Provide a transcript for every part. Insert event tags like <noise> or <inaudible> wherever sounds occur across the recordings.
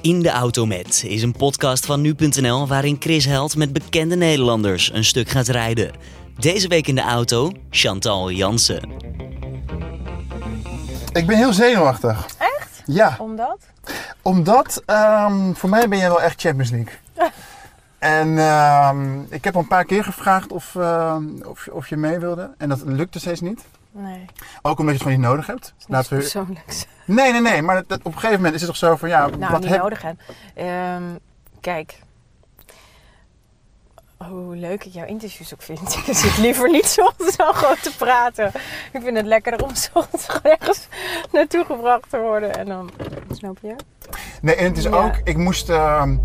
In de Auto Met is een podcast van nu.nl waarin Chris Held met bekende Nederlanders een stuk gaat rijden. Deze week in de auto Chantal Jansen. Ik ben heel zenuwachtig. Echt? Ja, Omdat? omdat ehm, voor mij ben jij wel echt Champions League. <laughs> en ehm, ik heb al een paar keer gevraagd of, ehm, of, je- of je mee wilde. En dat lukte steeds niet. Nee, Ook omdat je het gewoon niet nodig hebt. Laten we... persoonlijks. Nee, nee, nee. Maar dat- dat- op een gegeven moment is het toch zo van ja, Nou, wat niet heb... nodig hè. Ehm, kijk, hoe leuk ik jouw interviews ook vind. <laughs> Ik zit liever niet zo zo gewoon te praten. Ik vind het lekkerder om <laughs> zo ergens naartoe gebracht te worden. En dan, snap je? Nee, en het is Ja. ook, ik moest, ehm,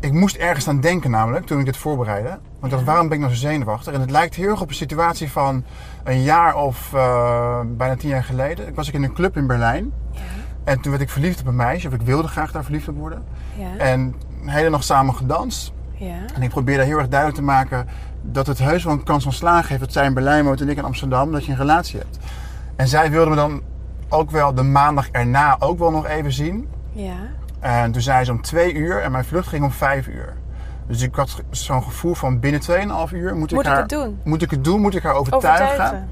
ik moest ergens aan denken namelijk, toen ik dit voorbereidde. Want ik dacht, waarom ben ik nou zo zenuwachtig? En het lijkt heel erg op een situatie van een jaar of eh, bijna tien jaar geleden. Ik was ik in een club in Berlijn. Ja. En toen werd ik verliefd op een meisje, of ik wilde graag daar verliefd op worden. Ja. En een hele nog samen gedanst. ja. En ik probeerde heel erg duidelijk te maken dat het heus wel een kans van slagen heeft dat zij in Berlijn woont en ik in Amsterdam, dat je een relatie hebt. En zij wilde me dan ook wel de maandag erna ook wel nog even zien. Ja. En toen zei ze om twee uur en mijn vlucht ging om vijf uur. Dus ik had zo'n gevoel van binnen 2,5 uur moet ik, Moet ik haar, het doen? Moet ik het doen? Moet ik haar overtuigen? Overtuigen.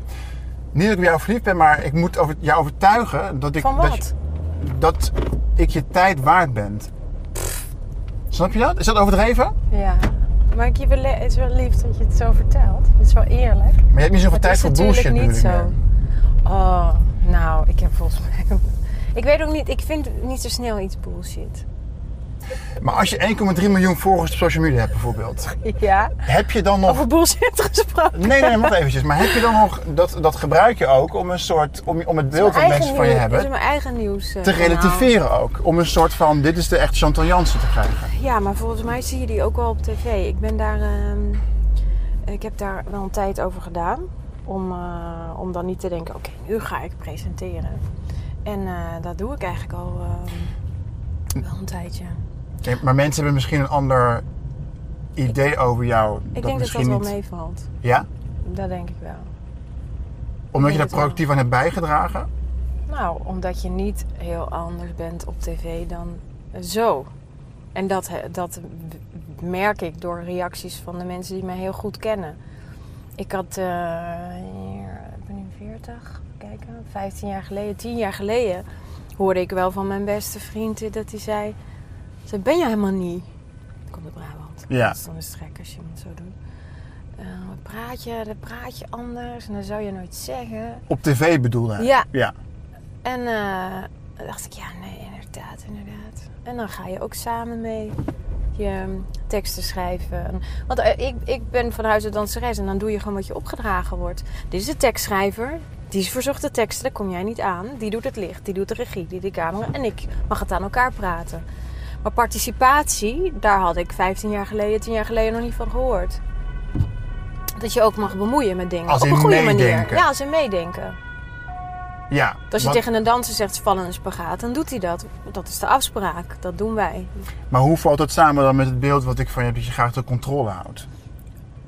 Niet dat ik op jou verliefd ben, maar ik moet over, jou overtuigen dat ik, dat, je- dat ik je tijd waard ben. Snap je dat? Is dat overdreven? Ja. Maar ik, het is wel lief dat je het zo vertelt. Het is wel eerlijk. Maar je hebt niet zoveel tijd voor natuurlijk bullshit niet bedoel ik zo. Oh, nou, ik heb volgens mij... <laughs> Ik weet ook niet, ik vind niet zo snel iets bullshit. Maar als je 1,3 miljoen volgers op social media hebt bijvoorbeeld. <laughs> Ja. Heb je dan nog... Over bullshit gesproken. Nee, nee, wacht eventjes. Maar heb je dan nog... Dat, dat gebruik je ook om een soort... Om, om het beeld dat mensen van je hebben... Het is mijn eigen nieuws. eh, te relativeren ook. Om een soort van, dit is de echte Chantal Jansen te krijgen. Ja, maar volgens mij zie je die ook wel op tv. Ik ben daar... ehm, ik heb daar wel een tijd over gedaan. Om, eh, om dan niet te denken, oké, nu ga ik presenteren. En eh, dat doe ik eigenlijk al ehm, wel een tijdje. Maar mensen hebben misschien een ander idee over jou. Ik denk dat misschien dat wel niet... meevalt. Ja? Dat denk ik wel. Omdat je daar wel. proactief aan hebt bijgedragen? Nou, omdat je niet heel anders bent op tv dan zo. En dat, dat merk ik door reacties van de mensen die mij heel goed kennen. Ik had, eh, hier, ik ben nu 40, kijken, 15 jaar geleden, 10 jaar geleden, hoorde ik wel van mijn beste vriend dat hij zei: "Zo ben je helemaal niet. Ik kom uit Brabant. Ja. Dan is het gek als je het zo doet. Eh, praat je, dan praat je anders en dan zou je nooit zeggen. Op tv bedoelde hij? Ja. ja. En eh, dan dacht ik, ja, nee, inderdaad, inderdaad. En dan ga je ook samen mee je mm, teksten schrijven. En- Want eh, ik, ik ben van huis uit danseres en dan doe je gewoon wat je opgedragen wordt. Dit is de tekstschrijver, die verzocht de teksten, daar kom jij niet aan. Die doet het licht, die doet de regie, die de camera. En ik mag het aan elkaar praten. Maar participatie, daar had ik 15 jaar geleden, 10 jaar geleden nog niet van gehoord. Dat je ook mag bemoeien met dingen. Als op een goede manier. Ja, als in meedenken. ja. Als je Wat- tegen een danser zegt val in een spagaat, dan doet hij dat. Dat is de afspraak. Dat doen wij. Maar hoe valt dat samen dan met het beeld wat ik van je heb, dat je graag de controle houdt?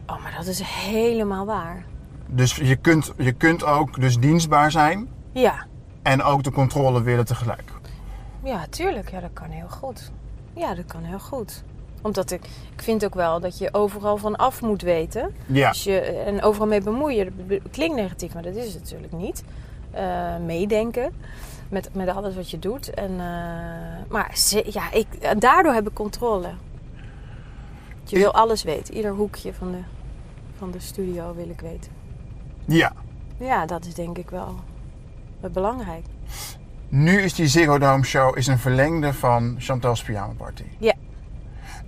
Oh, maar dat is helemaal waar. Dus je kunt, je kunt ook dus dienstbaar zijn Ja, en ook de controle willen tegelijk. ja, tuurlijk. Ja, dat kan heel goed. Ja, dat kan heel goed. Omdat ik, ik vind ook wel dat je overal van af moet weten. Ja. Als je, en overal mee bemoeien. Dat klinkt negatief, maar dat is het natuurlijk niet. Eh, meedenken met, met alles wat je doet. En, eh, maar ze- ja, ik, daardoor heb ik controle. Je wil alles weten. Ieder hoekje van de, van de studio wil ik weten. Ja. Ja, dat is denk ik wel wel belangrijk. Nu is die Ziggo Dome show is een verlengde van Chantal's Pyjama Party. Ja.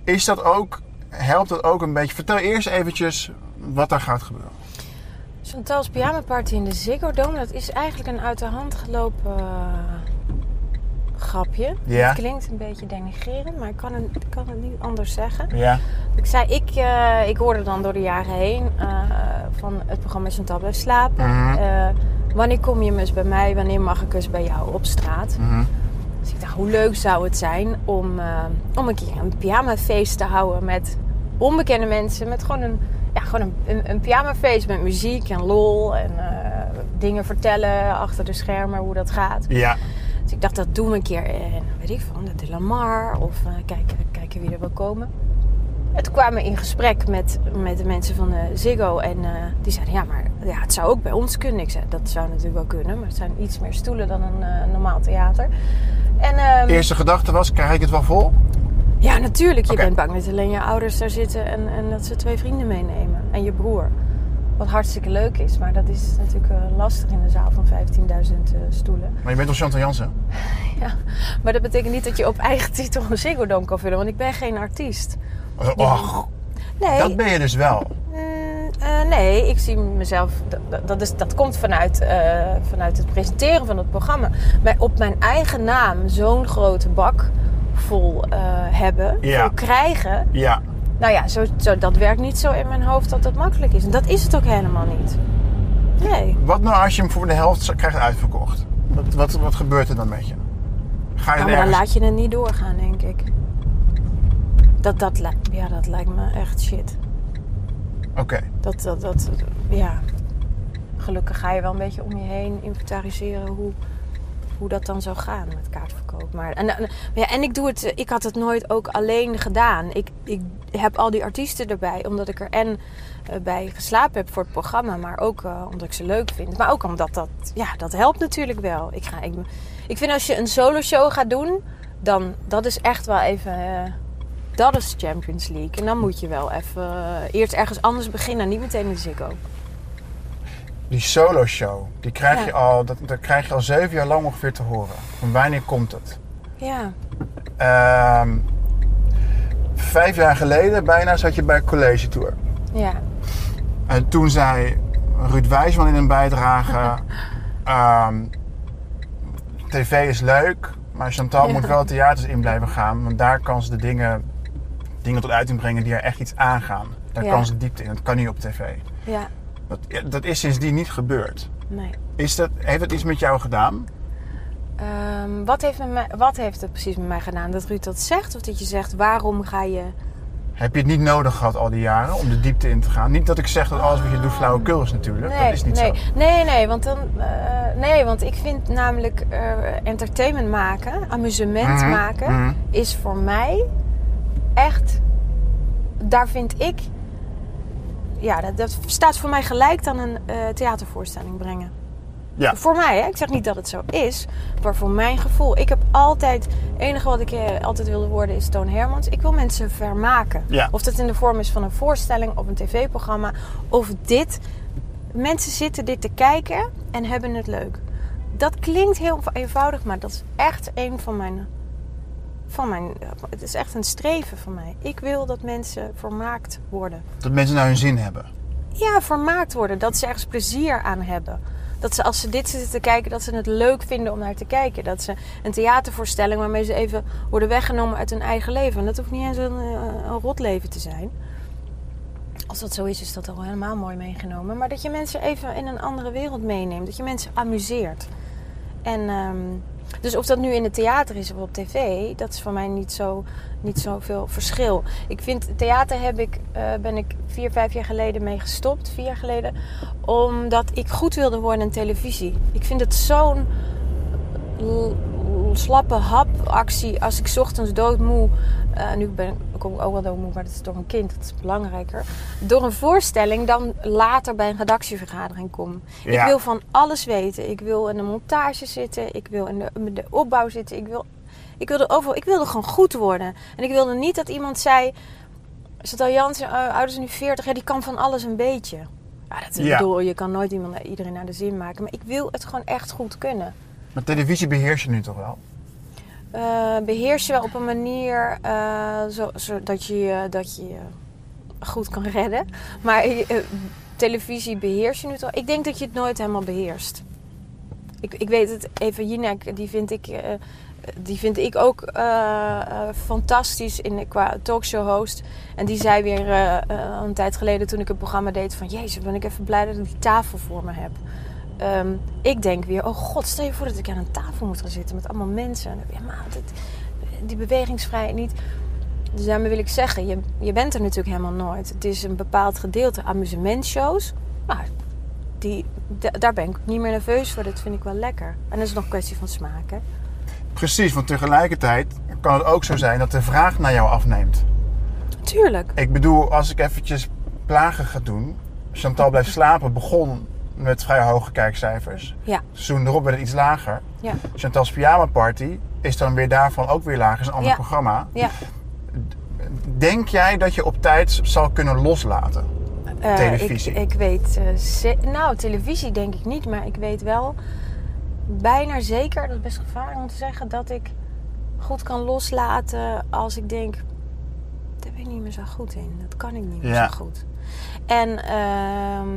Is dat ook, helpt dat ook een beetje? Vertel eerst eventjes wat daar gaat gebeuren. Chantal's Pyjama Party in de Ziggo Dome, dat is eigenlijk een uit de hand gelopen eh, grapje. Ja. Het klinkt een beetje denigrerend, maar ik kan het, ik kan het niet anders zeggen. Ja. Ik zei, ik, eh, ik hoorde dan door de jaren heen eh, van het programma Chantal blijft slapen. Mhm. Eh, wanneer kom je eens bij mij? Wanneer mag ik eens bij jou op straat? Mhm. Dus ik dacht, hoe leuk zou het zijn om, om een keer een pyjamafeest te houden met onbekende mensen. Met gewoon een, ja, gewoon een, een, een pyjamafeest met muziek en lol en dingen vertellen achter de schermen, hoe dat gaat. Ja. Dus ik dacht, dat doen we een keer in, weet ik van, de Lamar. Of uh, kijken, kijken wie er wil komen. En toen kwamen we in gesprek met, met de mensen van uh, Ziggo. En uh, die zeiden, ja, maar ja, het zou ook bij ons kunnen. Ik zei, dat zou natuurlijk wel kunnen. Maar het zijn iets meer stoelen dan een normaal theater. En, um, Eerste gedachte was, krijg ik het wel vol? Ja, natuurlijk. Je okay. bent bang dat alleen je ouders daar zitten en, en dat ze twee vrienden meenemen. En je broer. Wat hartstikke leuk is. Maar dat is natuurlijk uh, lastig in een zaal van 15.000 uh, stoelen. Maar je bent toch Chantal Jansen? <laughs> ja, maar dat betekent niet dat je op eigen titel een Ziggo Dome kan vullen. Want ik ben geen artiest. Och, nee. dat ben je dus wel. Mm, uh, nee, ik zie mezelf. Dat, dat, is, dat komt vanuit, uh, vanuit het presenteren van het programma. Maar op mijn eigen naam zo'n grote bak vol uh, hebben, Ja. vol krijgen. Ja. Nou ja, zo, zo, dat werkt niet zo in mijn hoofd dat dat makkelijk is. En dat is het ook helemaal niet. Nee. Wat nou als je hem voor de helft krijgt uitverkocht? Wat, wat, wat gebeurt er dan met je? Ga je Nou, dan laat je het niet doorgaan, denk ik. Dat, dat, ja, dat lijkt me echt shit. Oké. Dat, dat, dat, ja. Gelukkig ga je wel een beetje om je heen inventariseren hoe, hoe dat dan zou gaan met kaartverkoop. Maar, en, en- ja, en ik doe het, ik had het nooit ook alleen gedaan. Ik, ik heb al die artiesten erbij, omdat ik er en eh, bij geslapen heb voor het programma, maar ook eh, omdat ik ze leuk vind. Maar ook omdat dat, ja, dat helpt natuurlijk wel. Ik, ga, ik, ik vind als je een solo show gaat doen, dan dat is echt wel even. eh, dat is Champions League. En dan moet je wel even eerst ergens anders beginnen. Niet meteen in de Ziggo. Die solo show, die krijg Ja. je al, dat, dat krijg je al zeven jaar lang ongeveer te horen. Van wanneer komt het? Ja. Ehm, vijf jaar geleden bijna zat je bij College Tour. Ja. En toen zei Ruud Wijsman in een bijdrage... <laughs> ehm, TV is leuk, maar Chantal Ja. moet wel theaters in blijven gaan. Want daar kan ze de dingen, dingen tot uiting brengen die er echt iets aangaan. Daar Ja. kan ze diepte in. Dat kan niet op tv. Ja. Dat, dat is sindsdien niet gebeurd. Nee. Is dat, heeft dat iets met jou gedaan? Ehm, wat, heeft wat heeft het precies met mij gedaan? Dat Ruud dat zegt? Of dat je zegt, waarom ga je... Heb je het niet nodig gehad al die jaren om de diepte in te gaan? Niet dat ik zeg dat alles wat je doet flauwekul is natuurlijk. dat is niet nee, zo. Nee, nee, want dan, eh, nee, want ik vind namelijk eh, entertainment maken, amusement Mhm, maken, mhm. is voor mij echt, daar vind ik, ja, dat, dat staat voor mij gelijk aan een eh, theatervoorstelling brengen. Ja. Voor mij, hè? ik zeg niet dat het zo is, maar voor mijn gevoel. Ik heb altijd, het enige wat ik eh, altijd wilde worden is Toon Hermans. Ik wil mensen vermaken. Ja. Of dat in de vorm is van een voorstelling of een tv-programma. Of dit. Mensen zitten dit te kijken en hebben het leuk. Dat klinkt heel eenvoudig, maar dat is echt een van mijn... Van mijn het is echt een streven van mij. Ik wil dat mensen vermaakt worden. Dat mensen naar hun zin hebben. Ja, vermaakt worden. Dat ze ergens plezier aan hebben. Dat ze als ze dit zitten te kijken, dat ze het leuk vinden om naar te kijken. Dat ze een theatervoorstelling waarmee ze even worden weggenomen uit hun eigen leven. En dat hoeft niet eens een, eh, een rot leven te zijn. Als dat zo is, is dat al helemaal mooi meegenomen. Maar dat je mensen even in een andere wereld meeneemt. Dat je mensen amuseert. En ehm, dus of dat nu in het theater is of op tv, dat is voor mij niet zo niet zoveel verschil. Ik vind theater heb ik, eh, ben ik vier, vijf jaar geleden mee gestopt, vier jaar geleden, omdat ik goed wilde worden in televisie. Ik vind het zo'n slappe hapactie als ik ochtends doodmoe. eh nu ben ik, kom ik ook wel doodmoe, maar dat is door een kind, dat is belangrijker. Door een voorstelling dan later bij een redactievergadering kom. Ja. Ik wil van alles weten. Ik wil in de montage zitten, ik wil in de, in de opbouw zitten, ik wil ik wilde overal, ik wilde gewoon goed worden. En ik wilde niet dat iemand zei, Chantal Jansen, uh, ouders nu 40, ja, die kan van alles een beetje. Ja, dat Ja. bedoel, je kan nooit iemand, iedereen naar de zin maken. Maar ik wil het gewoon echt goed kunnen. Maar televisie beheers je nu toch wel? Eh, beheers je wel op een manier eh, zo, zodat je dat je goed kan redden. Maar eh, televisie beheers je nu toch? Ik denk dat je het nooit helemaal beheerst. Ik, ik weet het, Eva Jinek, die vind ik, die vind ik ook fantastisch in, qua talkshow host. En die zei weer een tijd geleden toen ik een programma deed van... Jezus, ben ik even blij dat ik die tafel voor me heb. Ehm, ik denk weer, oh god, stel je voor dat ik aan een tafel moet gaan zitten met allemaal mensen. Ja, maar dit, die bewegingsvrijheid niet. Dus daarmee wil ik zeggen, je, je bent er natuurlijk helemaal nooit. Het is een bepaald gedeelte amusementshows. Maar die, da- daar ben ik niet meer nerveus voor. Dat vind ik wel lekker. En dat is nog een kwestie van smaak, hè? Precies, want tegelijkertijd kan het ook zo zijn dat de vraag naar jou afneemt. Tuurlijk. Ik bedoel, als ik eventjes plagen ga doen. Chantal blijft slapen begon met vrij hoge kijkcijfers. Ja, Seizoen erop werd het iets lager. ja, Chantal's Pyjama Party is dan weer daarvan ook weer lager. is een ander Ja. programma. ja. Denk jij dat je op tijd zal kunnen loslaten? Eh, Televisie. Ik, ik weet, ze- nou, televisie denk ik niet, maar ik weet wel bijna zeker, dat is best gevaarlijk om te zeggen, dat ik goed kan loslaten als ik denk, daar ben ik niet meer zo goed in. Dat kan ik niet meer Ja. zo goed. En ehm,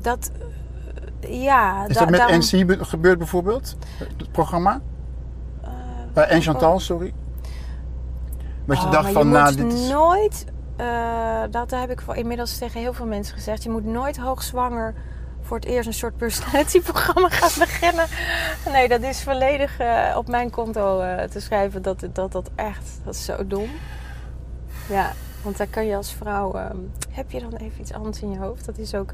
dat, ja. Is da- dat met daarom- NC be- gebeurd bijvoorbeeld? Het programma? eh, Eh, en Chantal, sorry. Dat je Oh, dacht van, je nou, moet dit is... nooit, eh, dat heb ik voor, inmiddels tegen heel veel mensen gezegd. Je moet nooit hoogzwanger voor het eerst een soort personality-programma gaan <laughs> beginnen. Nee, dat is volledig eh, op mijn konto te schrijven. Dat, dat dat echt, dat is zo dom. Ja, want daar kan je als vrouw, ehm, heb je dan even iets anders in je hoofd? Dat is ook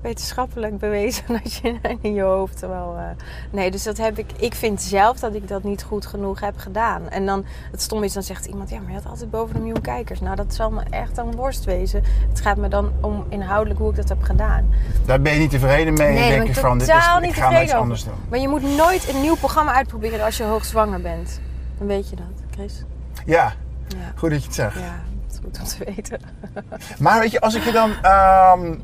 wetenschappelijk bewezen <laughs> dat je in je hoofd wel. eh, nee, dus dat heb ik. Ik vind zelf dat ik dat niet goed genoeg heb gedaan. En dan het stom is, dan zegt iemand: ja, maar je had altijd boven een miljoen kijkers. Nou, dat zal me echt een worst wezen. Het gaat me dan om inhoudelijk hoe ik dat heb gedaan. Daar ben je niet tevreden mee. Nee, denk je ik van, dit is, totaal ik niet ga maar iets tevreden anders doen. Maar je moet nooit een nieuw programma uitproberen als je hoogzwanger bent. Dan weet je dat, Chris. Ja, Ja, goed dat je het zegt. ja dat goed om te weten. Maar weet je, als ik je dan ehm,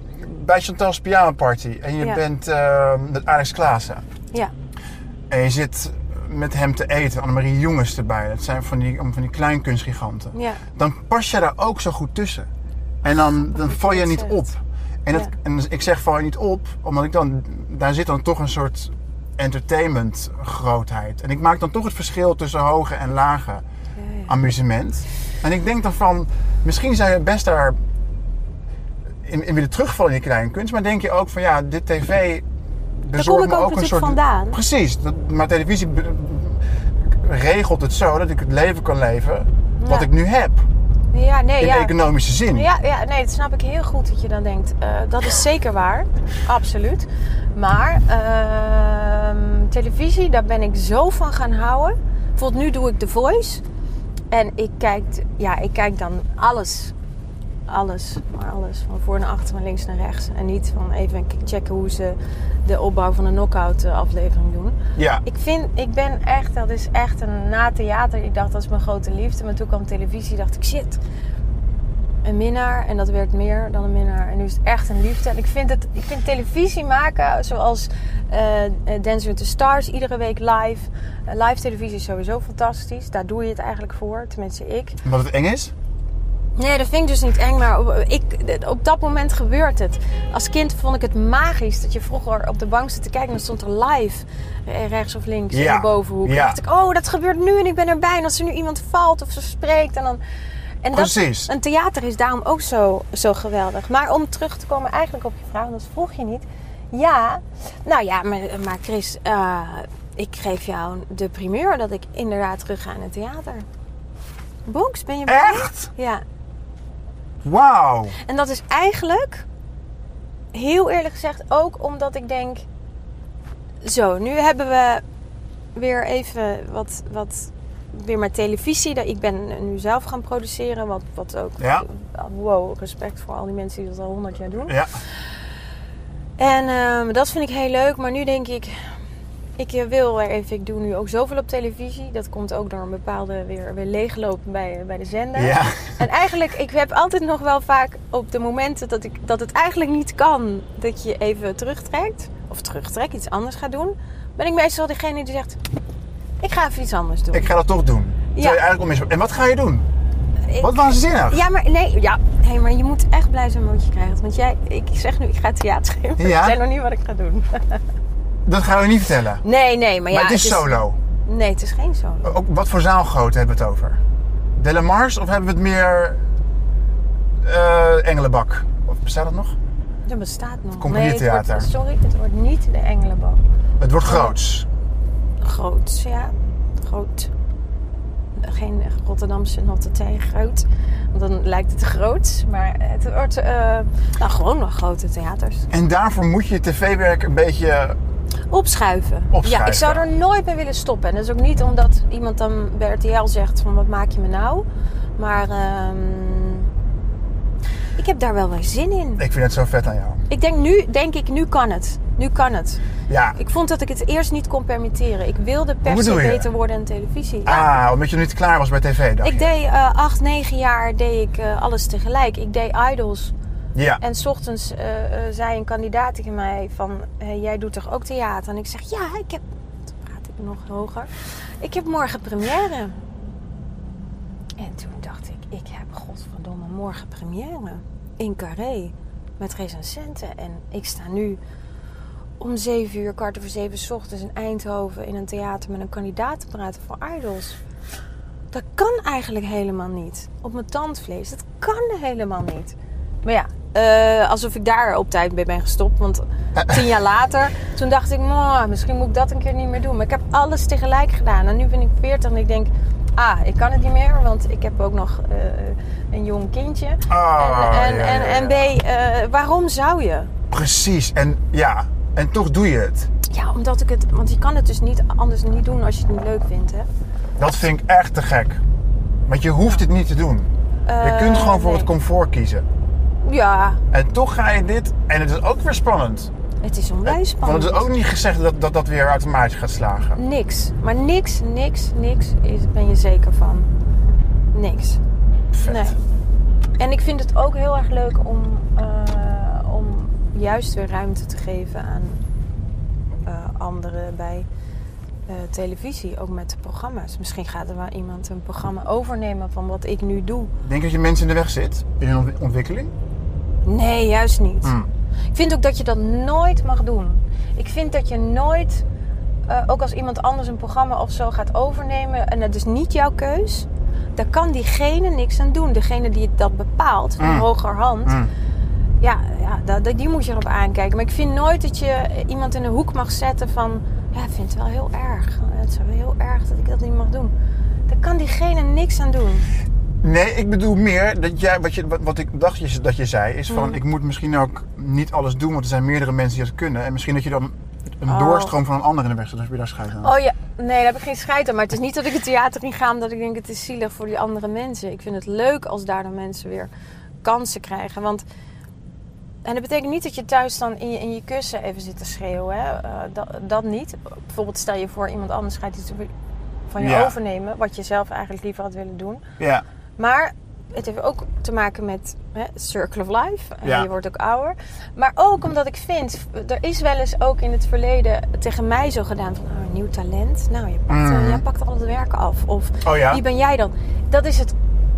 bij Chantal's Pyjama Party... en je Ja. bent ehm, met Alex Klaassen... Ja, en je zit met hem te eten, Annemarie Jongens erbij... dat zijn van die, van die kleinkunstgiganten... ja. dan pas je daar ook zo goed tussen. En dan, dan val je niet op. En, dat, Ja. en ik zeg val je niet op, omdat ik dan... Daar zit dan toch een soort entertainment grootheid. En ik maak dan toch het verschil tussen hoge en lage ja, ja. amusement. En ik denk dan van, misschien zou je best daar in, in willen terugvallen in die kleine kunst. Maar denk je ook van, ja, dit tv Daar bezorgt kom ik me ook ook een soort... vandaan. Precies, dat, maar televisie be- regelt het zo dat ik het leven kan leven wat ik nu heb. Ja, nee, In ja. economische zin. Ja, ja, nee, dat snap ik heel goed dat je dan denkt. eh, dat is zeker waar. Absoluut. Maar ehm, televisie, daar ben ik zo van gaan houden. Bijvoorbeeld nu doe ik The Voice. En ik kijk, ja, ik kijk dan alles. Alles, maar alles. Van voor naar achter, van links naar rechts. En niet van even checken hoe ze de opbouw van een knockout eh, aflevering doen. Ja. Ik vind, ik ben echt, dat is echt een na theater. Ik dacht dat is mijn grote liefde. Maar toen kwam televisie, dacht ik shit. Een minnaar en dat werd meer dan een minnaar. En nu is het echt een liefde. En ik vind, het, ik vind televisie maken zoals eh, Dancing with the Stars, iedere week live. Eh, live televisie is sowieso fantastisch. Daar doe je het eigenlijk voor, tenminste ik. Omdat het eng is? Nee, dat vind ik dus niet eng, maar op, ik, op dat moment gebeurt het. Als kind vond ik het magisch dat je vroeger op de bank zit te kijken en dan stond er live rechts of links Ja, in de bovenhoek. ja. En dacht ik, oh, dat gebeurt nu en ik ben erbij. En als er nu iemand valt of ze spreekt en dan... En dat, Precies. een theater is daarom ook zo, zo geweldig. Maar om terug te komen eigenlijk op je vraag, want dat vroeg je niet. Ja, nou ja, maar, maar Chris, eh, ik geef jou de primeur dat ik inderdaad terug ga naar het theater. Bonks, ben je blij? Echt? Ja. Wauw. En dat is eigenlijk, heel eerlijk gezegd, ook omdat ik denk... Zo, nu hebben we weer even wat, wat weer met televisie. Ik ben nu zelf gaan produceren, wat, wat ook... Ja. Wow, respect voor al die mensen die dat al honderd jaar doen. Ja. En ehm, dat vind ik heel leuk, maar nu denk ik... Ik wil even, ik doe nu ook zoveel op televisie. Dat komt ook door een bepaalde weer, weer leeglopen bij, bij de zender. Ja. En eigenlijk, ik heb altijd nog wel vaak op de momenten dat, ik, dat het eigenlijk niet kan, dat je even terugtrekt. Of terugtrekt, iets anders gaat doen. Ben ik meestal degene die zegt, ik ga even iets anders doen. Ik ga dat toch doen. Je eigenlijk om is. En wat ga je doen? Ik- Wat waanzinnig. Ja, maar nee, ja. Hey, maar je moet echt blij zijn met wat je krijgt. Want jij, ik zeg nu, ik ga theater geven. Ja? Ik weet nog niet wat ik ga doen. <laughs> Dat gaan we niet vertellen. Nee, nee, maar ja. maar het is solo. Nee, het is geen solo. Ook, wat voor zaalgrootte hebben we het over? Delamars of hebben we het meer eh, Engelenbak? Of bestaat dat nog? Dat bestaat nog. Compagnietheater. Nee, het wordt, sorry, het wordt niet de Engelenboom. Het wordt groots. Groot, ja. Groot. geen Rotterdamse notte thee groot. Want dan lijkt het groot. Maar het wordt eh, nou, gewoon nog grote theaters. En daarvoor moet je tv-werk een beetje... Opschuiven. Opschuiven. Ja, ik zou er nooit mee willen stoppen. En dat is ook niet omdat iemand dan bij RTL zegt van wat maak je me nou. Maar ehm, ik heb daar wel weer zin in. Ik vind het zo vet aan jou. Ik denk nu, denk ik, nu kan het. Nu kan het. Ja. Ik vond dat ik het eerst niet kon permitteren. Ik wilde per se beter worden in televisie. Ja. Ah, omdat je nog niet klaar was bij tv, dacht Ik je? deed eh, acht, negen jaar deed ik eh, alles tegelijk. Ik deed idols. Ja. En s ochtends eh, zei een kandidaat tegen mij van... jij doet toch ook theater? En ik zeg, ja, ik heb... Toen praat ik nog hoger. Ik heb morgen première. En toen dacht ik, ik heb godverdomme morgen première. In Carré. Met recensenten. En ik sta nu om zeven uur, kwart over zeven 's ochtends in Eindhoven... in een theater met een kandidaat te praten voor idols. Dat kan eigenlijk helemaal niet. Op mijn tandvlees. Dat kan helemaal niet. Maar ja, eh, alsof ik daar op tijd mee ben gestopt. Want tien jaar later, toen dacht ik, "Mwah, misschien moet ik dat een keer niet meer doen. Maar ik heb alles tegelijk gedaan. En nu ben ik 40 en ik denk, ah, ik kan het niet meer. Want ik heb ook nog eh, een jong kindje. Ah, en, en, ja, en, ja, en. B, eh, waarom zou je? Precies. En ja, en toch doe je het. Ja, omdat ik het... Want je kan het dus niet anders niet doen als je het niet leuk vindt, hè? Dat vind ik echt te gek. Want je hoeft het niet te doen. Je Eh, kunt gewoon voor nee. het comfort kiezen. Ja, En toch ga je dit. En het is ook weer spannend. het is onwijs spannend. Want het is ook niet gezegd dat dat, dat weer automatisch gaat slagen. Niks. Maar niks, niks, niks is, ben je zeker van. Niks. Vet. Nee. En ik vind het ook heel erg leuk om, eh, om juist weer ruimte te geven aan eh, anderen bij eh, televisie. Ook met de programma's. Misschien gaat er wel iemand een programma overnemen van wat ik nu doe. Denk dat je mensen in de weg zit in hun ont- ontwikkeling? Nee, juist niet. Hmm. Ik vind ook dat je dat nooit mag doen. Ik vind dat je nooit, eh, ook als iemand anders een programma of zo gaat overnemen en het is niet jouw keus, daar kan diegene niks aan doen. Degene die dat bepaalt, van Mm. hogerhand, Hmm. ja, ja dat, die moet je erop aankijken. Maar ik vind nooit dat je iemand in een hoek mag zetten van, ja, ik vind het wel heel erg. Het is wel heel erg dat ik dat niet mag doen. Daar kan diegene niks aan doen. Nee, ik bedoel meer dat jij, wat, je, wat, wat ik dacht dat je zei, is van Hmm. ik moet misschien ook niet alles doen, want er zijn meerdere mensen die dat kunnen. En misschien dat je dan een Oh. doorstroom van een ander in de weg zet. Heb je daar scheid aan. Oh ja, nee, daar heb ik geen scheid aan. Maar het is niet dat ik het theater in ga omdat ik denk het is zielig voor die andere mensen. Ik vind het leuk als daar dan mensen weer kansen krijgen. Want, en dat betekent niet dat je thuis dan in je, in je kussen even zit te schreeuwen. Hè? Eh, dat, dat niet. Bijvoorbeeld stel je voor iemand anders gaat iets van je Ja. overnemen. Wat je zelf eigenlijk liever had willen doen. Ja, Maar het heeft ook te maken met hè, circle of life. Ja. Je wordt ook ouder. Maar ook omdat ik vind, er is wel eens ook in het verleden tegen mij zo gedaan van oh, nieuw talent. Nou, je pakt, eh, Mhm. jij pakt al het werk af. Of Oh ja? wie ben jij dan? Dat is het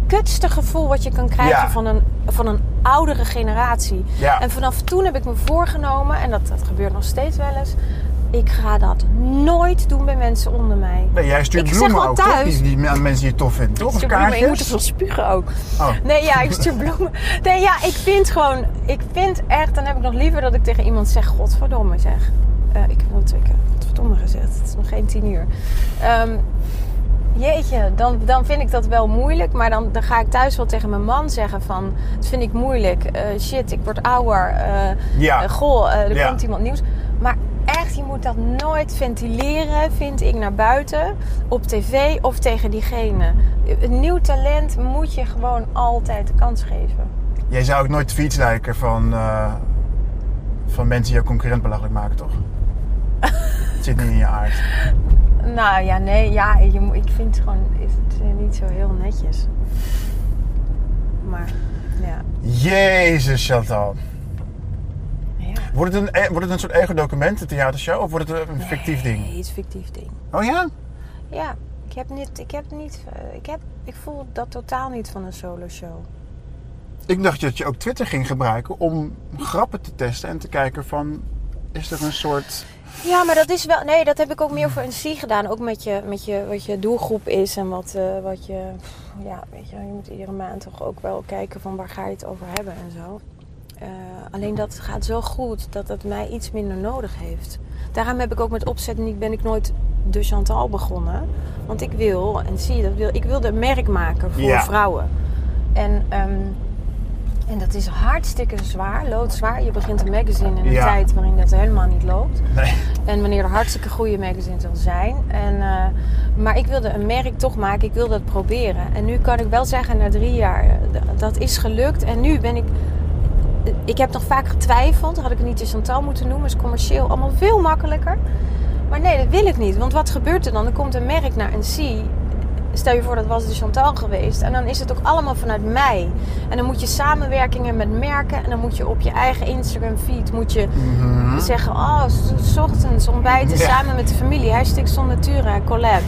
kutste gevoel wat je kan krijgen Ja. van, een, van een oudere generatie. Ja. En vanaf toen heb ik me voorgenomen, en dat, dat gebeurt nog steeds wel eens. Ik ga dat nooit doen bij mensen onder mij. nee, jij stuurt Ik zeg bloemen wel ook, toch? thuis. Die, die aan mensen die je tof vindt, toch? Ik stuur bloemen, ik moet er veel spugen ook. Oh. Nee, ja, ik stuur bloemen. Nee, ja, ik vind gewoon... Ik vind echt... Dan heb ik nog liever dat ik tegen iemand zeg... Godverdomme, zeg. Eh, ik heb wel twee keer godverdomme gezegd. Het is nog geen tien uur. Ehm, jeetje, dan, dan vind ik dat wel moeilijk. Maar dan, dan ga ik thuis wel tegen mijn man zeggen van... Dat vind ik moeilijk. Eh, shit, ik word ouder. Eh, Ja. eh, goh, er Ja. komt iemand nieuws. Maar echt, je moet dat nooit ventileren, vind ik, naar buiten. Op tv of tegen diegene. Een nieuw talent moet je gewoon altijd de kans geven. Jij zou ook nooit tweets liken van, eh, van mensen die jouw concurrent belachelijk maken, toch? <laughs> Het zit niet in je aard. Nou ja, nee, ja, je, ik vind het gewoon is het eh, niet zo heel netjes. Maar ja. Jezus, Chantal. ja. Wordt het een, eh, wordt het een soort ego-document, een theatershow? Of wordt het een fictief ding? Nee, het is een fictief ding. Oh ja? Ja, ik heb niet, ik heb niet, eh, ik heb, ik voel dat totaal niet van een solo show. Ik dacht dat je ook Twitter ging gebruiken om grappen te testen en te kijken van... Is er een soort... Ja, maar dat is wel. Nee, dat heb ik ook meer voor een C gedaan. Ook met je, met je wat je doelgroep is en wat, eh, wat je. Ja, weet je, je moet iedere maand toch ook wel kijken van waar ga je het over hebben en zo. Eh, alleen dat gaat zo goed dat het mij iets minder nodig heeft. Daarom heb ik ook met opzet niet, ben ik nooit De Chantal begonnen. Want ik wil, en zie je dat wil, ik wilde een merk maken voor Ja. vrouwen. En, ehm, en dat is hartstikke zwaar, loodzwaar. Je begint een magazine in een Ja. tijd waarin dat helemaal niet loopt. Nee. En wanneer er hartstikke goede magazines zal zijn. En, eh, maar ik wilde een merk toch maken. Ik wilde het proberen. En nu kan ik wel zeggen, na drie jaar, eh, dat is gelukt. En nu ben ik... Ik heb nog vaak getwijfeld. Had ik het niet de Chantal moeten noemen. Is commercieel allemaal veel makkelijker. Maar nee, dat wil ik niet. Want wat gebeurt er dan? Er komt een merk naar een C. Stel je voor, dat was de Chantal geweest. En dan is het ook allemaal vanuit mij. En dan moet je samenwerkingen met merken. En dan moet je op je eigen Instagram feed moet je Mhm. zeggen... Oh, s- ochtends ontbijten <laughs> Ja. samen met de familie. Hashtag Son Natura, collab.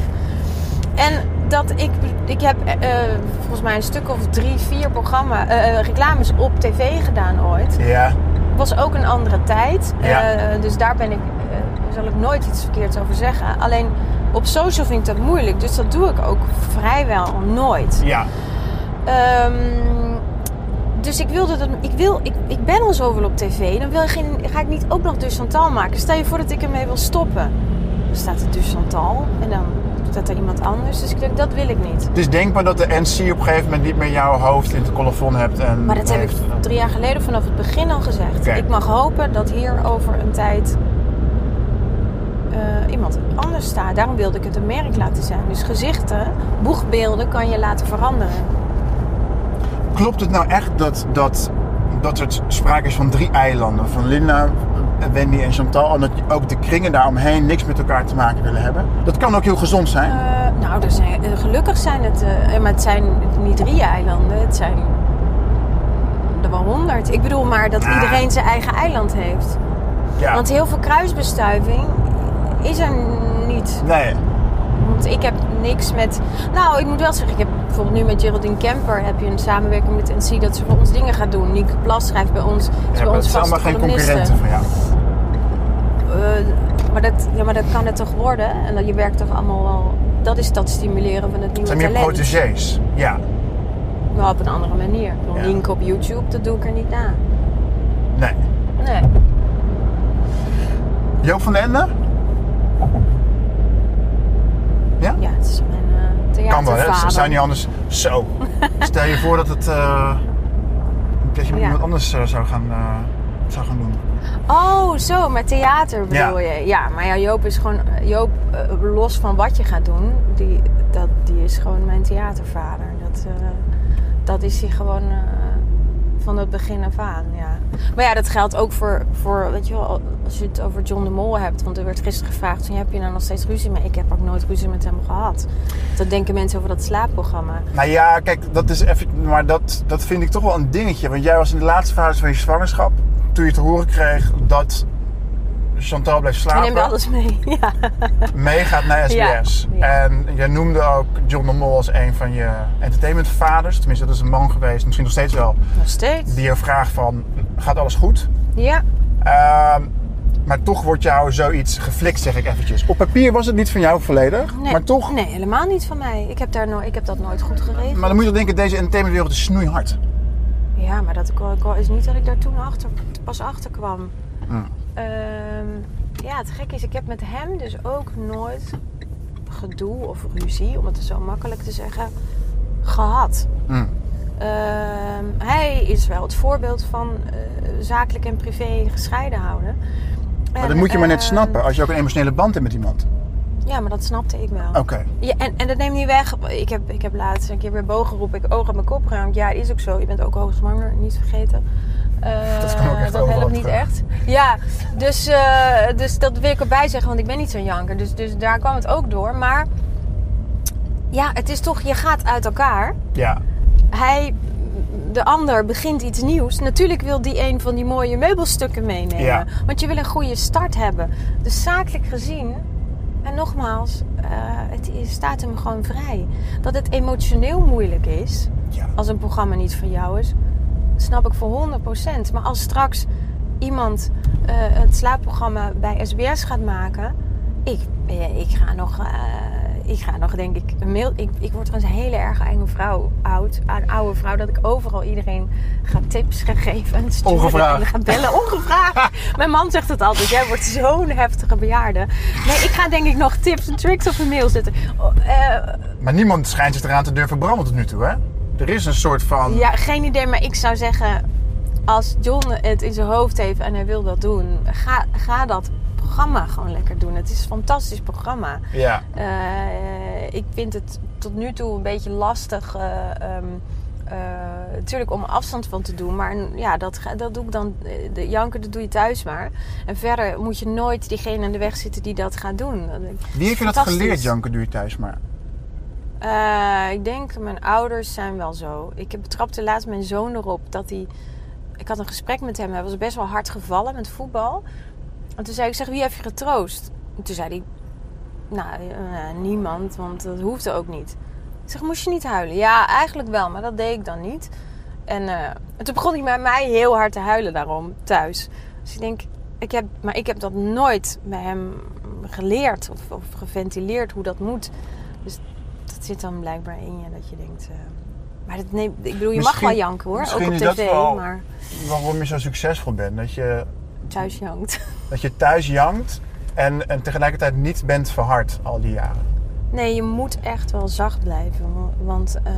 En dat ik... Ik heb eh, volgens mij een stuk of drie, vier programma, eh, eh, reclames op tv gedaan ooit Ja. was ook een andere tijd. Ja. Eh, dus daar ben ik, eh, zal ik nooit iets verkeerds over zeggen. Alleen op social vind ik dat moeilijk. Dus dat doe ik ook vrijwel nooit. Ja. Ehm, dus ik wilde dat. Ik, wil, ik, ik ben al zoveel op tv. Dan wil je geen, ga ik niet ook nog dus Chantal maken. Stel je voor dat ik ermee wil stoppen. Dan staat er dus Chantal. En dan staat er iemand anders. Dus ik denk, dat wil ik niet. Het is denkbaar dat de NC op een gegeven moment niet meer jouw hoofd in het colofon hebt. En Maar dat heb ik heeft- drie jaar geleden vanaf het begin al gezegd. Ik mag hopen dat hier over een tijd eh, iemand anders staat. Daarom wilde ik het een merk laten zijn. Dus gezichten, boegbeelden kan je laten veranderen. Klopt het nou echt dat, dat, dat er sprake is van drie eilanden? Van Linda, Wendy en Chantal. En dat ook de kringen daaromheen niks met elkaar te maken willen hebben? Dat kan ook heel gezond zijn. Eh, nou, er zijn, eh, gelukkig zijn het... maar het zijn niet drie eilanden. Het zijn er wel honderd. Ik bedoel maar dat Ah. iedereen zijn eigen eiland heeft. ja. Want heel veel kruisbestuiving is er niet. Nee. Want ik heb niks met. Nou, ik moet wel zeggen, ik heb bijvoorbeeld nu met Geraldine Kemper heb je een samenwerking met NC dat ze voor ons dingen gaat doen. Nieke Plas schrijft bij ons. Ja, bij maar ons het zijn allemaal geen concurrenten van jou. Eh, maar, dat, ja, maar dat kan het toch worden? En dat je werkt toch allemaal wel. Dat is dat stimuleren van het nieuwe zijn meer talent. protégés. Ja. Maar op een andere manier. Ja. Nienke op YouTube, dat doe ik er niet na. Nee. Nee. Joop van den Ende? Ja? Ja, het is mijn uh, Kan wel, hè? Ze theatervader. zijn niet anders. Zo. <laughs> Stel je voor dat het. eh, dat je met iemand anders eh, zou, gaan, eh, zou gaan doen. Oh, zo, met theater bedoel Ja. je? Ja, maar ja, Joop is gewoon... Joop, eh, los van wat je gaat doen, die, dat, die is gewoon mijn theatervader. Dat, eh, dat is hij gewoon eh, van het begin af aan, ja. Maar ja, dat geldt ook voor, voor, weet je wel, als je het over John de Mol hebt. Want er werd gisteren gevraagd, van, heb je nou nog steeds ruzie mee? Ik heb ook nooit ruzie met hem gehad. Dat denken mensen over dat slaapprogramma. Nou ja, kijk, dat is even. Maar dat, dat vind ik toch wel een dingetje. Want jij was in de laatste fase van je zwangerschap. Toen je te horen kreeg dat Chantal bleef Hij neemt slapen. alles mee, <laughs> ja. meegaat naar SBS. Ja, ja. En jij noemde ook John de Mol als een van je entertainmentvaders. Tenminste, dat is een man geweest, misschien nog steeds wel. Nog steeds. Die je vraagt van, gaat alles goed? Ja. Ehm, maar toch wordt jou zoiets geflikt, zeg ik eventjes. Op papier was het niet van jou volledig, Nee, maar toch. Nee, helemaal niet van mij. Ik heb, daar no ik heb dat nooit goed geregeld. Maar dan moet je denken, deze entertainmentwereld is snoeihard. Ja, maar dat is niet dat ik daar toen achter, pas achter kwam. Hmm. Ehm, ja, het gekke is, ik heb met hem dus ook nooit gedoe of ruzie, om het zo makkelijk te zeggen, gehad. Hmm. Ehm, hij is wel het voorbeeld van eh, zakelijk en privé gescheiden houden. Maar En, dat moet je maar net ehm, snappen, als je ook een emotionele band hebt met iemand. Ja, maar dat snapte ik wel. Oké. Ja, en, en dat neemt niet weg. Ik heb, ik heb laatst een keer weer bogen geroepen. Ik oog uit mijn kop geruimd. Ja, is ook zo. Je bent ook hoogzwanger, niet vergeten. Eh, Dat kan ook echt Dat overal helpt niet echt. Ja, dus, eh, dus dat wil ik erbij zeggen, want ik ben niet zo'n janker. Dus, dus daar kwam het ook door. Maar ja, het is toch, je gaat uit elkaar. Ja. Hij, de ander, begint iets nieuws. Natuurlijk wil die een van die mooie meubelstukken meenemen. Ja. Want je wil een goede start hebben. Dus zakelijk gezien, en nogmaals, eh, het staat hem gewoon vrij. Dat het emotioneel moeilijk is, ja. als een programma niet van jou is, snap ik voor 100%. Maar als straks iemand eh, het slaapprogramma bij SBS gaat maken, ik, eh, ik ga nog. eh, ik ga nog denk ik een mail. Ik, ik word trouwens een hele erg enge vrouw, oud, een oude vrouw, dat ik overal iedereen ga tips geven en sturen Ongevraagd. en ga bellen. Ongevraagd. <laughs> Mijn man zegt het altijd. Jij wordt zo'n heftige bejaarde. Nee, ik ga denk ik nog tips en tricks op een mail zetten. Oh, Maar niemand schijnt zich eraan te durven branden tot nu toe, hè? Er is een soort van... ja, geen idee, maar ik zou zeggen, als John het in zijn hoofd heeft en hij wil dat doen, ga, ga dat programma gewoon lekker doen. Het is een fantastisch programma. Ja. Eh, ik vind het tot nu toe een beetje lastig. eh, natuurlijk om afstand van te doen. Maar ja, dat, dat doe ik dan. De janken, dat doe je thuis maar. En verder moet je nooit diegene aan de weg zitten die dat gaat doen. Wie heeft je dat geleerd, Janke, doe je thuis maar? Eh, ik denk, mijn ouders zijn wel zo. Ik heb- betrapte laatst mijn zoon erop dat hij... Ik had een gesprek met hem. Hij was best wel hard gevallen met voetbal. En toen zei ik, zeg, wie heeft je getroost? En toen zei hij, nou, eh, niemand, want dat hoefde ook niet. Ik zeg, moest je niet huilen? Ja, eigenlijk wel, maar dat deed ik dan niet. En, eh, en toen begon hij bij mij heel hard te huilen daarom, thuis. Dus ik denk, ik heb, maar ik heb dat nooit bij hem geleerd of, of geventileerd hoe dat moet. Dus dat zit dan blijkbaar in je, dat je denkt... eh, maar dat neemt, ik bedoel, je mag wel janken hoor, ook op tv, wel- maar Waarom je zo succesvol bent? Dat je, thuis jankt. <laughs> dat je thuis jankt en, en tegelijkertijd niet bent verhard al die jaren. Nee, je moet echt wel zacht blijven. wa- Want eh,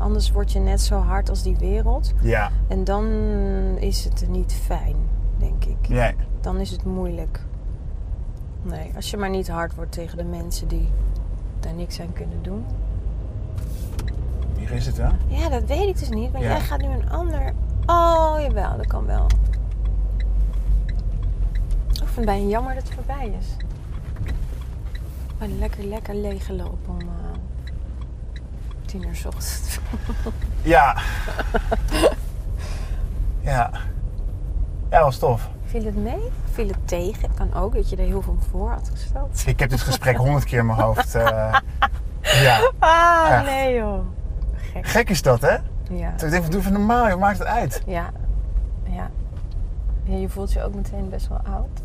anders word je net zo hard als die wereld. Ja. En dan is het niet fijn, denk ik. Nee. Dan is het moeilijk. Nee, als je maar niet hard wordt tegen de mensen die daar niks aan kunnen doen. Hier is het, hè? Ja, dat weet ik dus niet. Maar Ja. jij gaat nu een ander... Oh, jawel, dat kan wel. Ik vind het bijna jammer dat het voorbij is. Maar lekker, lekker leeggelopen om eh, tien uur 's ochtends. Ja. <laughs> ja. Ja, was tof. Viel het mee? Viel het tegen? Kan ook dat je er heel veel voor had gesteld. Ik heb dit gesprek honderd keer in mijn hoofd. <laughs> eh, ja. Ah, Echt. nee joh. Gek. Gek is dat, hè? Ja. Dus ik denk, doe even normaal, je maakt het uit. Ja. Ja. ja. Je voelt je ook meteen best wel oud.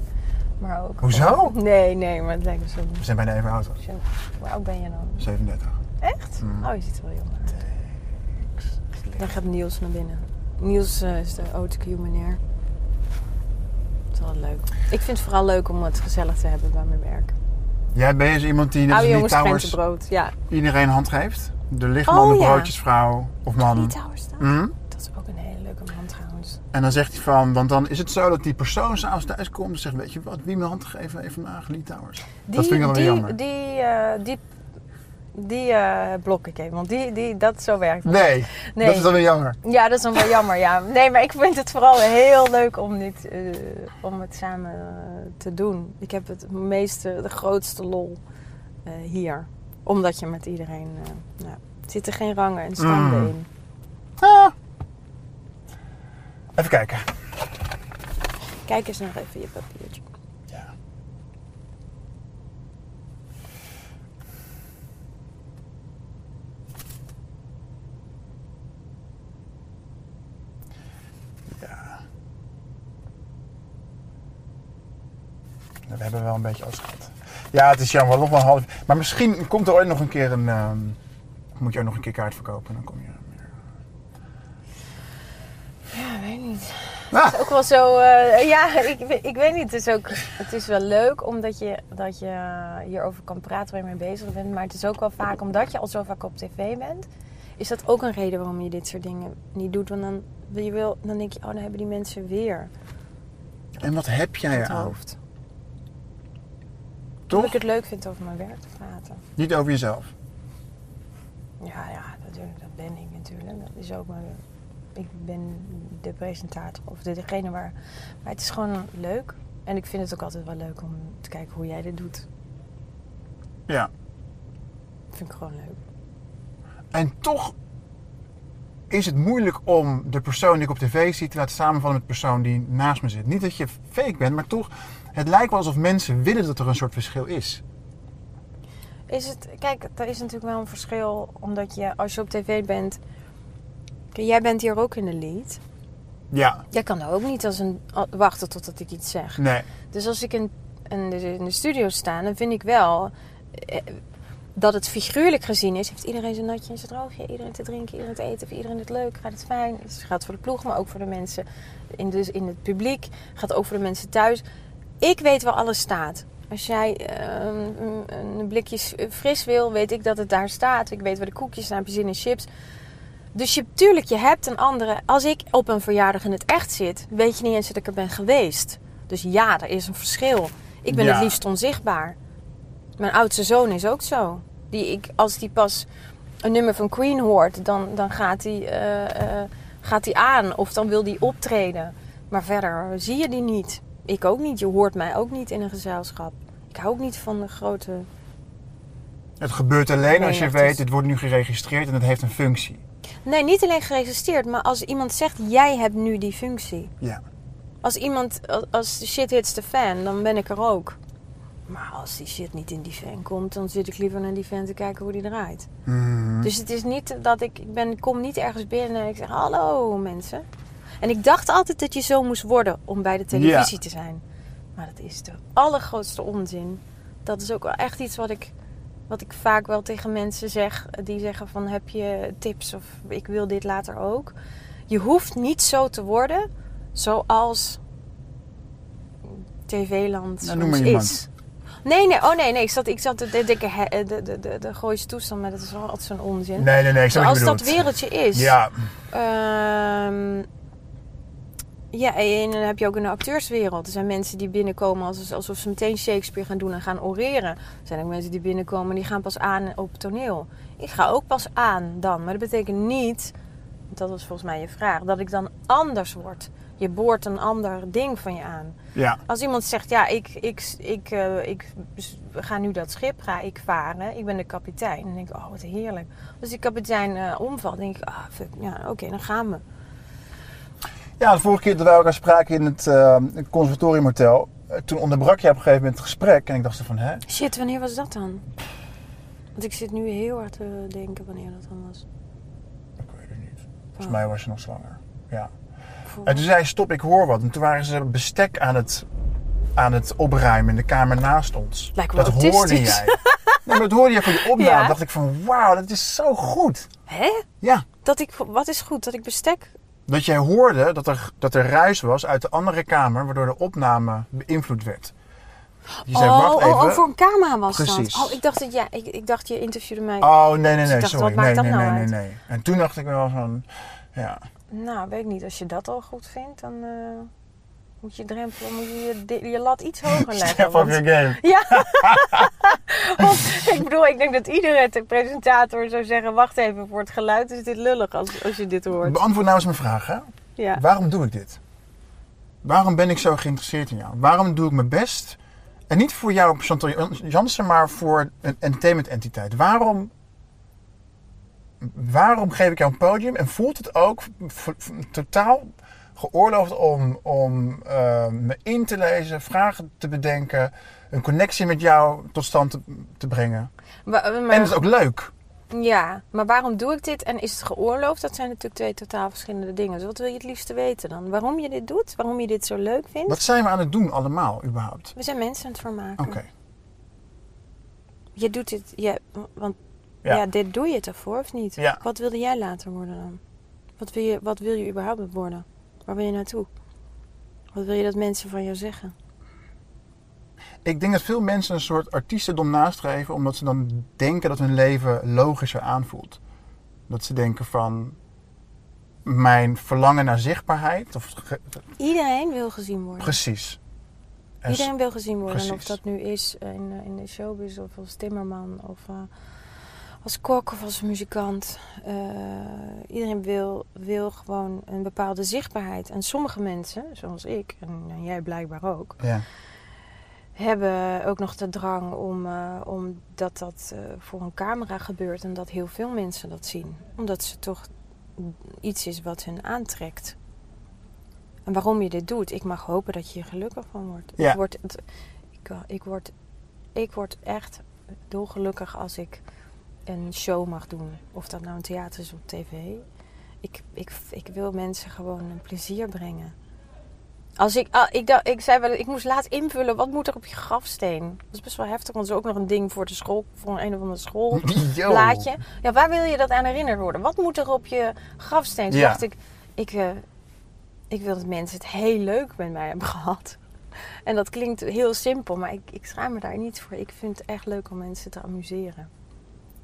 Maar ook... Hoezo? Nee, nee, maar het lijkt me zo... We zijn bijna even oud. hoor. zo hoe oud ben je dan? 37. Echt? Mm. Oh, je ziet er wel jong uit. Dan gaat Niels naar binnen. Niels eh, is de autocue meneer. Is wel leuk. Ik vind het vooral leuk om het gezellig te hebben bij mijn werk. Jij ben je zo iemand die net jongens Towers krentenbrood. Ja. iedereen een hand geeft? De lichtman, Oh, de ja. broodjesvrouw of man. Die Tower staan. Mhm. Dat is ook een hele leuke man trouwens. En dan zegt hij van, want dan is het zo dat die persoon s'avonds thuis komt en zegt, weet je wat, wie mijn hand geven heeft vandaag? Lee Towers. dat vind ik dan die, jammer. Die, eh, die, die eh, blok ik even. Want die, die, dat zo werkt. Nee, Nee. dat is dan weer jammer. Ja, dat is dan wel jammer, ja. Nee, maar ik vind het vooral heel leuk om, dit, eh, om het samen eh, te doen. Ik heb het meeste, de grootste lol hier. Omdat je met iedereen... nou, er zitten geen rangen en standen Mm. in. Ah. Even kijken. Kijk eens nog even je papiertje. We hebben wel een beetje afschat. Ja, het is jammer. Nog maar een half. Maar misschien komt er ooit nog een keer een. ehm, moet je ook nog een keer kaart verkopen. Dan kom je. Ja, weet niet. Ah, Het is ook wel zo... eh, ja, ik, weet- ik weet niet. Het is, ook, het is wel leuk omdat je, dat je hierover kan praten waar je mee bezig bent. Maar het is ook wel vaak, omdat je al zo vaak op tv bent... Is dat ook een reden waarom je dit soort dingen niet doet? Want dan, je wil, dan denk je, oh, dan hebben die mensen weer en wat heb jij eraan? hoofd. Dat Toch? ik het leuk vind over mijn werk te praten. Niet over jezelf. Ja, ja, natuurlijk. Dat ben ik natuurlijk. Dat is ook mijn... Ik ben de presentator of de- degene waar... Maar het is gewoon leuk. En ik vind het ook altijd wel leuk om te kijken hoe jij dit doet. Ja. Dat vind ik gewoon leuk. En toch is het moeilijk om de persoon die ik op tv zie te laten samenvallen met de persoon die naast me zit. Niet dat je fake bent, maar toch, het lijkt wel alsof mensen willen dat er een soort verschil is. Is het... Kijk, er is natuurlijk wel een verschil. Omdat je, als je op tv bent... Jij bent hier ook in de lead. Ja, Jij kan ook niet als een, wachten totdat ik iets zeg. nee. Dus als ik in, in, de, in de studio sta, dan vind ik wel. eh, dat het figuurlijk gezien is, heeft iedereen zijn natje en zijn droogje. Iedereen te drinken, iedereen te eten, voor iedereen het leuk, gaat het fijn. Het gaat voor de ploeg, maar ook voor de mensen in, dus in het publiek. Gaat ook voor de mensen thuis. Ik weet waar alles staat. Als jij uh, een, blikje fris wil, weet ik dat het daar staat. Ik weet waar de koekjes staan, heb je zin in chips. Dus je, tuurlijk, je hebt een andere. Als ik op een verjaardag in het echt zit, weet je niet eens dat ik er ben geweest. Dus ja, er is een verschil. Ik ben Ja. het liefst onzichtbaar. Mijn oudste zoon is ook zo. Die ik, als die pas een nummer van Queen hoort, dan, dan gaat hij eh, eh, gaat hij aan. Of dan wil hij optreden. Maar verder zie je die niet. Ik ook niet. Je hoort mij ook niet in een gezelschap. Ik hou ook niet van de grote... Het gebeurt alleen als je het weet, dit wordt nu geregistreerd en het heeft een functie. Nee, niet alleen geregistreerd. Maar als iemand zegt, jij hebt nu die functie. Ja. Als iemand, als de shit hits de fan, dan ben ik er ook. Maar als die shit niet in die fan komt, dan zit ik liever naar die fan te kijken hoe die draait. Mhm. Dus het is niet dat ik, ik ben, kom niet ergens binnen en ik zeg hallo mensen. En ik dacht altijd dat je zo moest worden om bij de televisie Ja. te zijn. Maar dat is de allergrootste onzin. Dat is ook wel echt iets wat ik, wat ik vaak wel tegen mensen zeg. Die zeggen van heb je tips of ik wil dit later ook. Je hoeft niet zo te worden zoals TV-land Nou, noem maar is. Nee, nee, oh nee, nee. Ik zat, ik zat de dikke, de, de, de, de Gooise toestand, maar dat is wel altijd zo'n onzin. Nee, nee, nee, ik je dat wereldje is. Ja, Ehm, ja, en dan heb je ook in de acteurswereld. Er zijn mensen die binnenkomen als- alsof ze meteen Shakespeare gaan doen en gaan oreren. Er zijn ook mensen die binnenkomen die gaan pas aan op toneel. Ik ga ook pas aan dan. Maar dat betekent niet, dat was volgens mij je vraag, dat ik dan anders word. Je boort een ander ding van je aan. ja. Als iemand zegt, ja, ik, ik, ik, eh, ik ga nu dat schip ga ik varen. Ik ben de kapitein. Dan denk ik, oh, wat heerlijk. Als die kapitein eh, omvalt, denk ik, ah, fuck, ja, oké, dan gaan we. Ja, de vorige keer dat wij elkaar spraken in het eh, conservatoriumhotel, eh, toen onderbrak je op een gegeven moment het gesprek en ik dacht van, hè? Shit, wanneer was dat dan? Want ik zit nu heel hard te denken wanneer dat dan was. Ik weet het niet. Volgens Oh. mij was je nog zwanger. Ja. En toen zei hij, stop, ik hoor wat. En toen waren ze bestek aan het, aan het opruimen in de kamer naast ons. Lijkt dat hoorde jij. Nee, maar dat hoorde je van die opname. Ja. dacht ik van, wauw, dat is zo goed. Hè? Ja. Dat ik, wat is goed? Dat ik bestek... Dat jij hoorde dat er, dat er ruis was uit de andere kamer, waardoor de opname beïnvloed werd. Je zei, oh, wacht even. oh, oh, voor een camera was Precies. dat. Oh, ik dacht dat ja, ik, ik dacht je interviewde mij. Oh, nee, nee, Dus nee, ik dacht, sorry. maakt nee, dat nee, nou nee, uit? nee, nee. En toen dacht ik wel van, ja. Nou, weet ik niet. Als je dat al goed vindt, dan eh, moet je drempel, moet je, je je lat iets hoger <laughs> leggen. Step up want- your game. <laughs> Ja. <laughs> Want, ik bedoel, ik denk dat iedere te- presentator zou zeggen: wacht even, voor het geluid is dit lullig als, als je dit hoort. Beantwoord nou eens mijn vraag, hè. Ja. Waarom doe ik dit? Waarom ben ik zo geïnteresseerd in jou? Waarom doe ik mijn best? En niet voor jou, Chantal Jansen, maar voor een entertainment entiteit. Waarom, waarom geef ik jou een podium en voelt het ook totaal geoorloofd om, om eh, me in te lezen, vragen te bedenken, een connectie met jou tot stand te, te brengen? Maar, maar- En het is ook leuk. ja, maar waarom doe ik dit en is het geoorloofd? Dat zijn natuurlijk twee totaal verschillende dingen. Dus wat wil je het liefste weten dan? Waarom je dit doet? Waarom je dit zo leuk vindt? Wat zijn we aan het doen allemaal überhaupt? We zijn mensen aan het vermaken. Oké. Je doet dit, ja, want Ja. ja. dit doe je het ervoor of niet? Ja. Wat wilde jij later worden dan? Wat wil, je, wat wil je überhaupt worden? Waar wil je naartoe? Wat wil je dat mensen van jou zeggen? Ik denk dat veel mensen een soort artiestendom nastreven omdat ze dan denken dat hun leven logischer aanvoelt. Dat ze denken van mijn verlangen naar zichtbaarheid. Of, Iedereen wil gezien worden. precies. En Iedereen wil gezien worden. En of dat nu is in, in de showbiz of als timmerman of eh, als kok of als muzikant. Eh, iedereen wil, wil gewoon een bepaalde zichtbaarheid. En sommige mensen, zoals ik en, en jij blijkbaar ook, Ja. hebben ook nog de drang om, eh, omdat dat eh, voor een camera gebeurt en dat heel veel mensen dat zien. Omdat ze toch iets is wat hun aantrekt. En waarom je dit doet, ik mag hopen dat je er gelukkig van wordt. Ja. Ik, word, ik, ik, word, ik word echt dolgelukkig als ik een show mag doen. Of dat nou een theater is of tv. Ik, ik, ik wil mensen gewoon een plezier brengen. Als ik, ah, ik, dacht, ik zei wel, ik moest laat invullen, wat moet er op je grafsteen? Dat is best wel heftig, want is ook nog een ding voor de school, voor een of andere schoolblaadje. <laughs> Ja, waar wil je dat aan herinnerd worden? Wat moet er op je grafsteen? Toen Ja. dacht ik, ik, eh, ik wil dat mensen het heel leuk met mij hebben <laughs> gehad. En dat klinkt heel simpel, maar ik, ik schaam me daar niet voor. Ik vind het echt leuk om mensen te amuseren.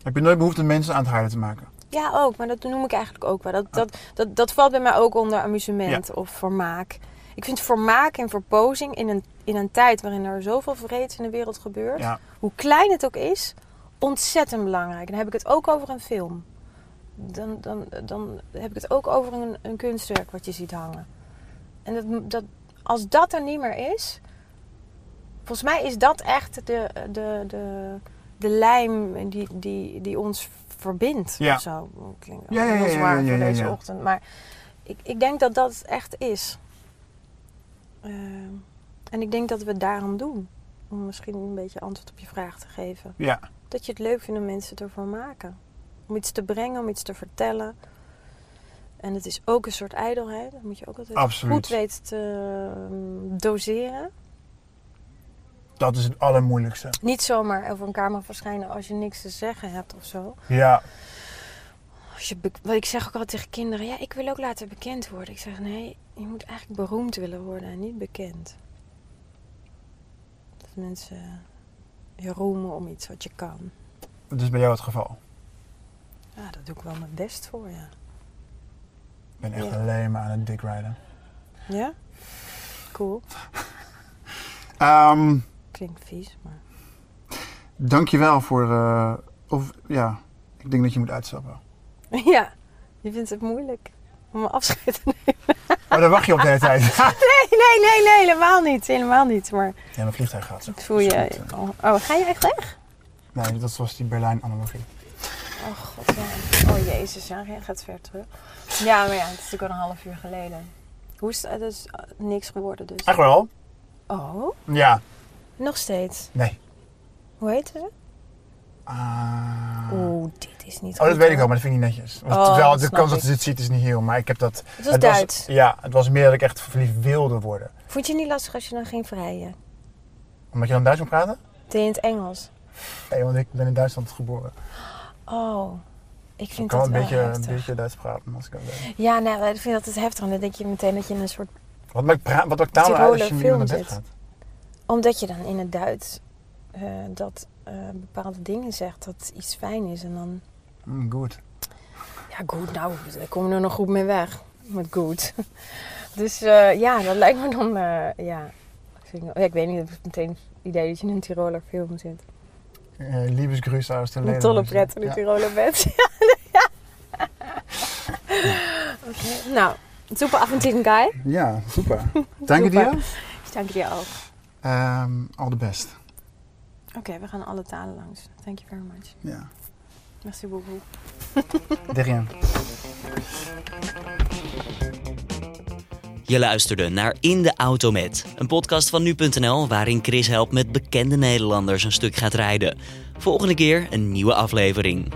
Heb je nooit behoefte mensen aan het huilen te maken? Ja, ook, maar dat noem ik eigenlijk ook wel. Dat, dat, dat, dat valt bij mij ook onder amusement of vermaak. Ik vind vermaak en verpozing in een, in een tijd waarin er zoveel vreeds in de wereld gebeurt, Ja. hoe klein het ook is, ontzettend belangrijk. En dan heb ik het ook over een film. Dan, dan, dan heb ik het ook over een, een kunstwerk wat je ziet hangen. En dat, dat, als dat er niet meer is, volgens mij is dat echt de, de, de, de lijm die, die, die ons verbindt. Ja. Of zo. Klinkt Ja, ja, heel ja, ja, zwaar ja, voor ja, deze ja. ochtend. Maar ik, ik denk dat dat echt is. Ehm, en ik denk dat we het daarom doen. Om misschien een beetje antwoord op je vraag te geven. Ja. Dat je het leuk vindt om mensen ervan maken. Om iets te brengen, om iets te vertellen. En het is ook een soort ijdelheid. Dat moet je ook altijd Absoluut. goed weten te ehm, doseren. Dat is het allermoeilijkste. Niet zomaar over een camera verschijnen als je niks te zeggen hebt of zo. Ja. Als je wat ik zeg ook altijd tegen kinderen. Ja, ik wil ook later bekend worden. Ik zeg nee, je moet eigenlijk beroemd willen worden en niet bekend. Dat mensen je roemen om iets wat je kan. Dat is bij jou het geval. Ja, daar doe ik wel mijn best voor, ja. Ik ben echt Ja. alleen maar aan het dickrijden. Ja? Cool. Ehm Klinkt vies, maar... dankjewel voor... eh, of ja, ik denk dat je moet uitstappen. <laughs> Ja, je vindt het moeilijk om afscheid te nemen. <laughs> Maar dan wacht je op de hele tijd. <laughs> Nee, nee, nee, nee, helemaal niet. Helemaal niet, maar ja, mijn vliegtuig gaat zo. voel je... Dus eh, Oh, oh, ga je echt weg? Nee, dat was die Berlijn-analogie. Oh god, ja. Oh jezus, ja, jij gaat ver terug. Ja, maar ja, het is natuurlijk al een half uur geleden. Hoe is het? Is eh, niks geworden dus. Echt wel? Oh, Ja. Nog steeds. Nee. Hoe heet ze? Ah. Oeh, dit is niet Oh, goed, dat weet ik wel, maar dat vind ik niet netjes. Want Oh, de snap kans dat ik. ze dit ziet is niet heel, maar ik heb dat... Het was Duits. ja, het was meer dat ik echt verliefd wilde worden. Vond je het niet lastig als je dan ging vrijen? Omdat je dan Duits moet praten? Deed in het Engels? Nee, want ik ben in Duitsland geboren. Oh, ik Ik vind kan dat een beetje, een beetje Duits praten als ik dat weet. Ja, nou, ik vind dat het heftig. En dan denk je meteen dat je in een soort... Wat maakt, wat maakt taal nou uit als je iemand naar bed gaat? Omdat je dan in het Duits eh, dat eh, bepaalde dingen zegt dat iets fijn is. En dan... Mm, goed. Ja, goed, nou, daar komen we er nog goed mee weg. Met goed. <laughs> Dus eh, ja, dat lijkt me dan, ja. Ik, ik weet niet, ik heb meteen het idee dat je in een Tiroler film zit. Uh, Liebesgrüße aus der Een tolle pret in een Ja. Tiroler bed. <laughs> ja. <laughs> Oké, nou, super avontuur, guy. Ja, super. Dank je Super. dir. Dank je ook. Um, all the best. Oké, we gaan alle talen langs. Thank you very much. Ja. Merci beaucoup. <laughs> De rien. Je luisterde naar In de Auto Met, een podcast van nu.nl waarin Chris helpt met bekende Nederlanders een stuk gaat rijden. Volgende keer een nieuwe aflevering.